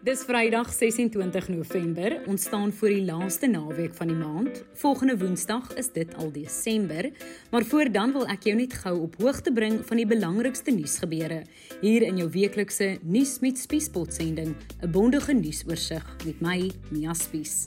Dis Vrydag 26 November. Ons staan voor die laaste naweek van die maand. Volgende Woensdag is dit al Desember, maar voor dan wil ek jou net gou op hoogte bring van die belangrikste nuusgebeure hier in jou weeklikse nuus met Spiespot sending, 'n bondige nuusoorseig met my Mia Spies.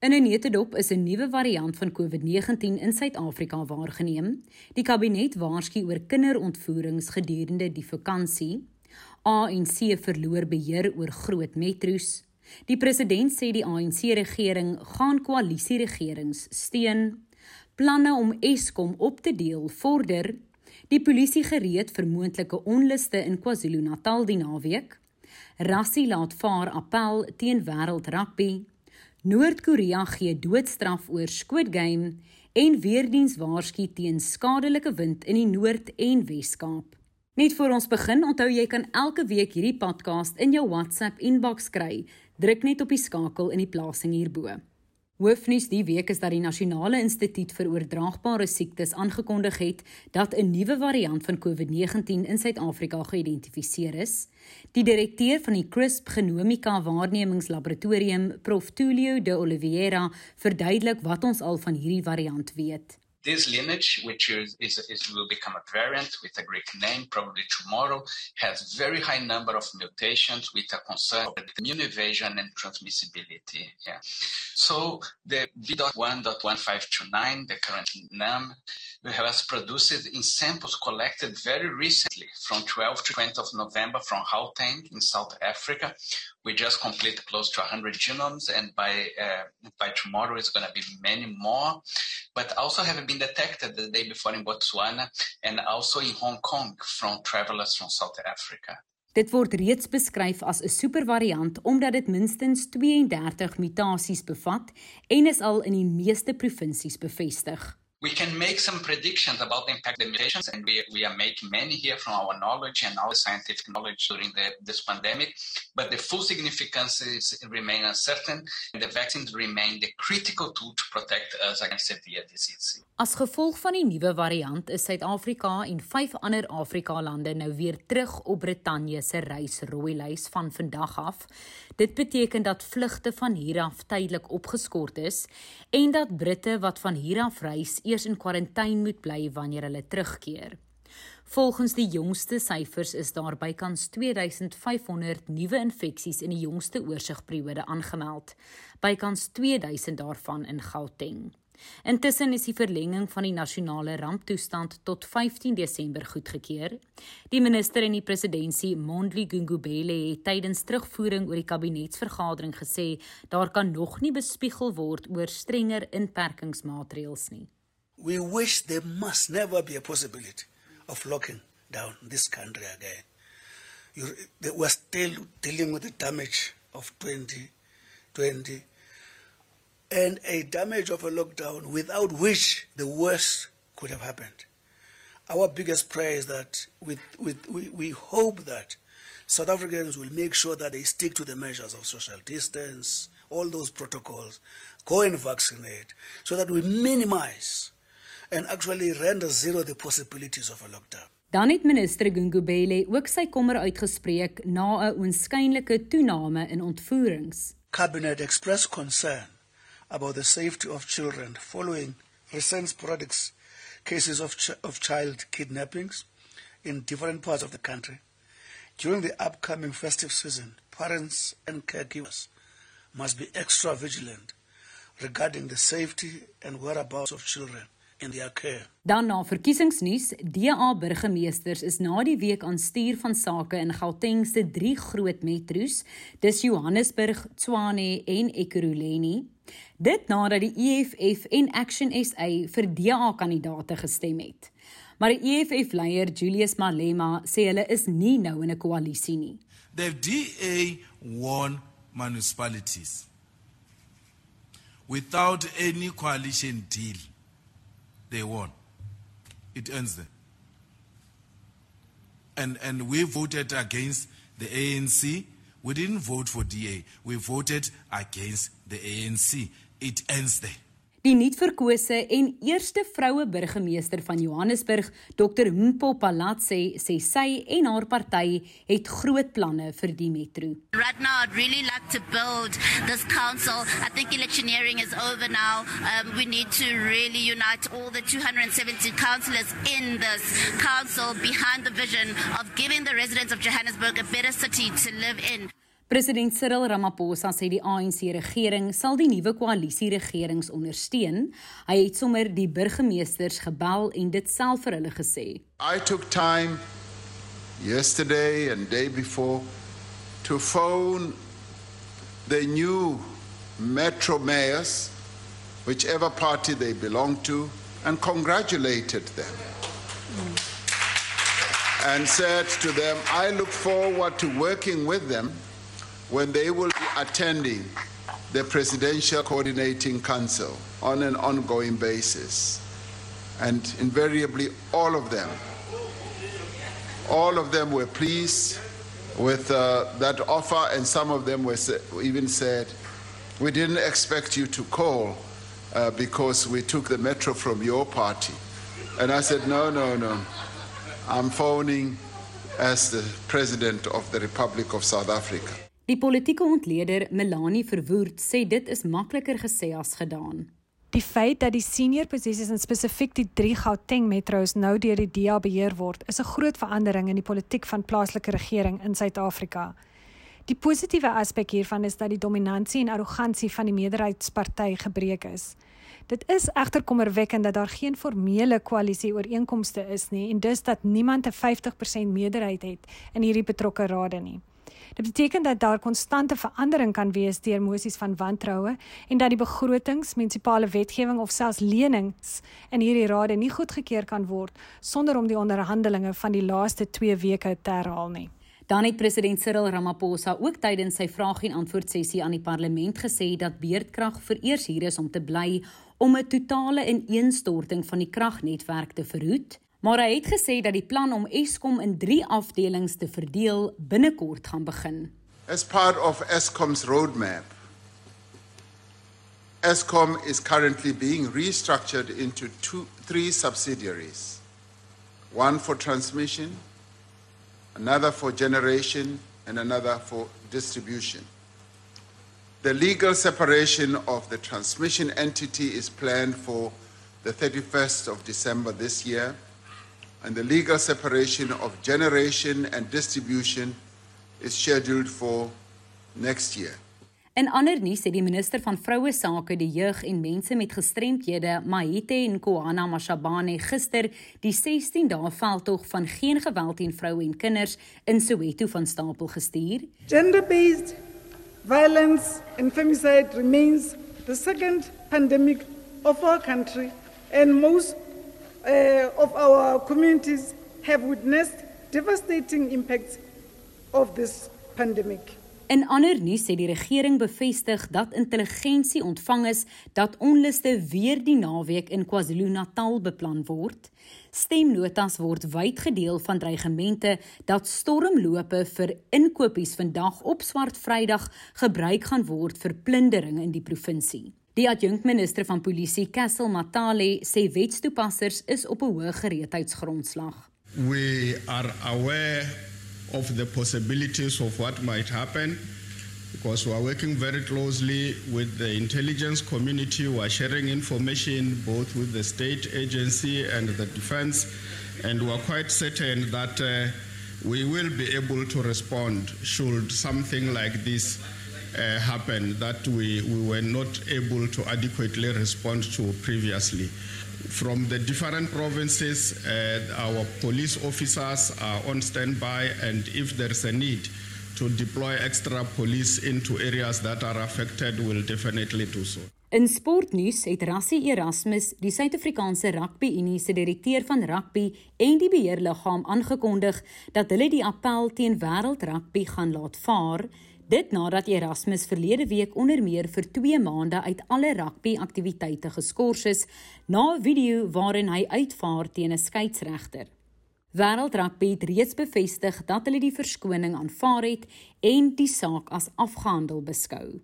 In 'n neutedop is 'n nuwe variant van COVID-19 in Suid-Afrika waargeneem. Die kabinet waarsku oor kinderontvoerings gedurende die vakansie. ANC verloor beheer oor groot metro's. Die president sê die ANC-regering gaan koalisieregerings steun. Planne om Eskom op te deel vorder. Die polisie gereed vir moontlike onluste in KwaZulu-Natal die naweek. Rassie laat vaar appel teen wêreld rugby. Noord-Korea gee doodstraf oor Squid Game en weerdiens waarsku teen skadelike wind in die Noord- en Wes-Kaap. Net voor ons begin, onthou jy kan elke week hierdie podcast in jou WhatsApp inbox kry. Druk net op die skakel in die plasing hierbo. Hoofnuus die week is dat die Nasionale Instituut vir Oordraagbare Siektes aangekondig het dat 'n nuwe variant van COVID-19 in Suid-Afrika geïdentifiseer is. Die direkteur van die CRISP Genomika Waarnemingslaboratorium, Prof Tulio de Oliveira, verduidelik wat ons al van hierdie variant weet. This lineage, which is, is, is, will become a variant with a Greek name probably tomorrow, has very high number of mutations with a concern of immune evasion and transmissibility. Yeah. So the V.1.1529, the current name, was produced in samples collected very recently from 12 to 20 of November from Gauteng in South Africa. We just completed close to 100 genomes, and by uh, by tomorrow it's going to be many more. But also have been detected the day before in Botswana and also in Hong Kong from travelers from South Africa. Dit word reeds beskryf as 'n supervariant omdat dit minstens 32 mutasies bevat en is al in die meeste provinsies bevestig. We can make some predictions about the impact of mutations, and we, we are making many here from our knowledge and our scientific knowledge during the, this pandemic. But the full significance is, remain uncertain, and the vaccines remain the critical tool to protect us against severe disease. As gevolg van die nuwe variant is Suid-Afrika en vyf ander Afrika lande nou weer terug op Brittanje se reisrooi lys van vandag af. Dit beteken dat vlugte van hier af tydelik opgeskort is en dat Britte wat van hier af reis eers in kwarantyne moet bly wanneer hulle terugkeer. Volgens die jongste syfers is daar bykans 2500 nuwe infeksies in die jongste oorsigperiode aangemeld, bykans 2000 daarvan in Gauteng. Intussen is die verlenging van die nasionale ramptoestand tot 15 Desember goedgekeur. Die minister en die presidentsie Mondli Gungubele het tydens terugvoering oor die kabinetsvergadering gesê daar kan nog nie bespiegel word oor strenger inperkingsmaatreëls nie. We wish there must never be a possibility of locking down this country again. You, we're still dealing with the damage of 2020 and a damage of a lockdown without which the worst could have happened. Our biggest prayer is that with, with, we, we hope that South Africans will make sure that they stick to the measures of social distance, all those protocols, go and vaccinate, so that we minimize and actually render zero the possibilities of a lockdown. Dan het minister Gungubele ook sy kommer uitgespreek na 'n oënskynlike toename in ontvoerings. Cabinet expressed concern about the safety of children following recent sporadic cases of, ch of child kidnappings in different parts of the country. During the upcoming festive season, parents and caregivers must be extra vigilant regarding the safety and whereabouts of children in their care. Dan na verkiesingsnuus, DA burgemeesters is na die week aan stuur van sake in Gauteng se drie groot metro's, dis Johannesburg, Tshwane en Ekurhuleni. Dit nadat die EFF en Action SA vir DA kandidaate gestem het. Maar die EFF leier Julius Malema sê hulle is nie nou in 'n koalisie nie. The DA won municipalities without any coalition deal. They won. It ends there. And and we voted against the ANC. We didn't vote for DA. We voted against the ANC. it ends there. Die nuutverkose en eerste vroue burgemeester van Johannesburg, Dr. Mpo Palatse, sê sy en haar party het groot planne vir die metro. Right now I'd really like to build this council. I think electioneering is over now. Um, we need to really unite all the 270 councillors in this council behind the vision of giving the residents of Johannesburg a better city to live in. President Cyril Ramaphosa sê die ANC regering sal die nuwe koalisie regerings ondersteun. Hy het sommer die burgemeesters gebel en dit self vir hulle gesê. I took time yesterday and day before to phone the new metro mayors whichever party they belong to and congratulated them. Mm. And said to them, I look forward to working with them when they will be attending the Presidential Coordinating Council on an ongoing basis. And invariably, all of them, all of them were pleased with uh, that offer, and some of them were even said, We didn't expect you to call uh, because we took the metro from your party. And I said, No, no, no. I'm phoning as the President of the Republic of South Africa. Die politieke ontleder Melanie Verwoerd sê dit is makliker gesê as gedaan. Die feit dat die senior posisies en spesifiek die 3 Gauteng metro's nou deur die DA beheer word, is 'n groot verandering in die politiek van plaaslike regering in Suid-Afrika. Die positiewe aspek hiervan is dat die dominansie en arrogansie van die meerderheidsparty gebreek is. Dit is egter kommerwekkend dat daar geen formele koalisie ooreenkomste is nie en dus dat niemand 'n 50% meerderheid het in hierdie betrokke rade nie. Dit beteken dat daar konstante verandering kan wees deur emosies van wantroue en dat die begrotings, munisipale wetgewing of selfs lenings in hierdie rade nie goedgekeur kan word sonder om die onderhandelinge van die laaste 2 weke te herhaal nie. Dan het president Cyril Ramaphosa ook tydens sy vraag en antwoord sessie aan die parlement gesê dat beerdkrag vereers hier is om te bly om 'n totale ineenstorting van die kragnetwerk te verhoed maar hy het gesê dat die plan om Eskom in 3 afdelings te verdeel binnekort gaan begin. As part of Eskom's roadmap, Eskom is currently being restructured into two, three subsidiaries. One for transmission, another for generation, and another for distribution. The legal separation of the transmission entity is planned for the 31st of December this year and the legal separation of generation and distribution is scheduled for next year. In ander nuus het die minister van vroue sake, die jeug en mense met gestremthede, Mahite Nkoana Mashabane, gister die 16 dae veldtog van geen geweld teen vroue en kinders in Soweto van stapel gestuur. Gender-based violence and femicide remains the second pandemic of our country and most uh, of our communities have witnessed devastating impacts of this pandemic. In ander nuus sê die regering bevestig dat intelligensie ontvang is dat onluste weer die naweek in KwaZulu-Natal beplan word. Stemnotas word wyd gedeel van dreigemente dat stormlope vir inkopies vandag op Swart Vrydag gebruik gaan word vir plundering in die provinsie. Die adjunkminister van polisie, Castle Matale, sê wetstoepassers is op 'n hoë gereedheidsgrondslag. We are aware of the possibilities of what might happen because we are working very closely with the intelligence community. We are sharing information both with the state agency and the defense, and we are quite certain that uh, we will be able to respond should something like this uh, happened that we, we were not able to adequately respond to previously. From the different provinces, uh, our police officers are on standby, and if there's a need to deploy extra police into areas that are affected, we'll definitely do so. In sportnuus het Rassie Erasmus, die Suid-Afrikaanse Rugby Unie se direkteur van rugby en die beheerliggaam aangekondig dat hulle die appel teen wêreldrugby gaan laat vaar Dit nadat Erasmus verlede week onder meer vir 2 maande uit alle rugby aktiwiteite geskort is na 'n video waarin hy uitvaar teen 'n skeieregter. Wêreld Rugby het reeds bevestig dat hulle die verskoning aanvaar het en die saak as afgehandel beskou.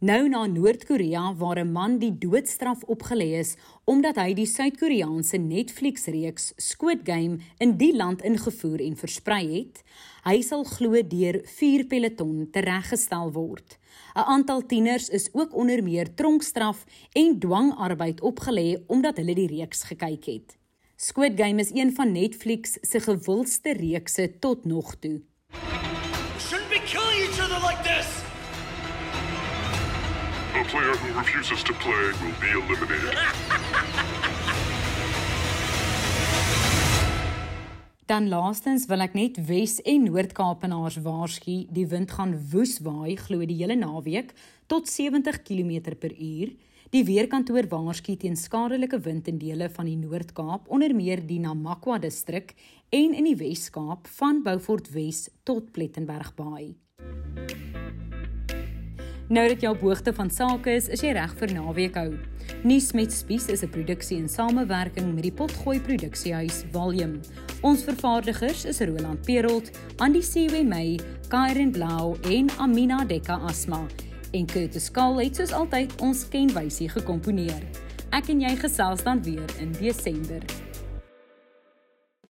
Nou na Noord-Korea waar 'n man die doodstraf opgelê is omdat hy die Suid-Koreaanse Netflix-reeks Squid Game in die land ingevoer en versprei het, hy sal glo deur 4 peloton tereggestel word. 'n Aantal tieners is ook onder meer tronkstraf en dwangarbeid opgelê omdat hulle die reeks gekyk het. Squid Game is een van Netflix se gewildste reekse tot nog toe. Player who refuses to play will be eliminated. Dan laastens wil ek net Wes- en Noord-Kaapenaars waarsku, die wind gaan woes waai glo die hele naweek tot 70 km/h. Die weerkantoor waarsku teen skadelike wind in dele van die Noord-Kaap, onder meer die Namakwa distrik en in die Wes-Kaap van Beaufort Wes tot Plettenberg Baai. Nou dat jy op hoogte van sake is, is jy reg vir naweek hou. Nuus met Spies is 'n produksie in samewerking met die Potgooi Produksiehuis Volume. Ons vervaardigers is Roland Perolt, Andy Siwe May, Karen Blau en Amina Dekka Asma. En Curtis Kal het soos altyd ons kenwysie gekomponeer. Ek en jy gesels dan weer in Desember.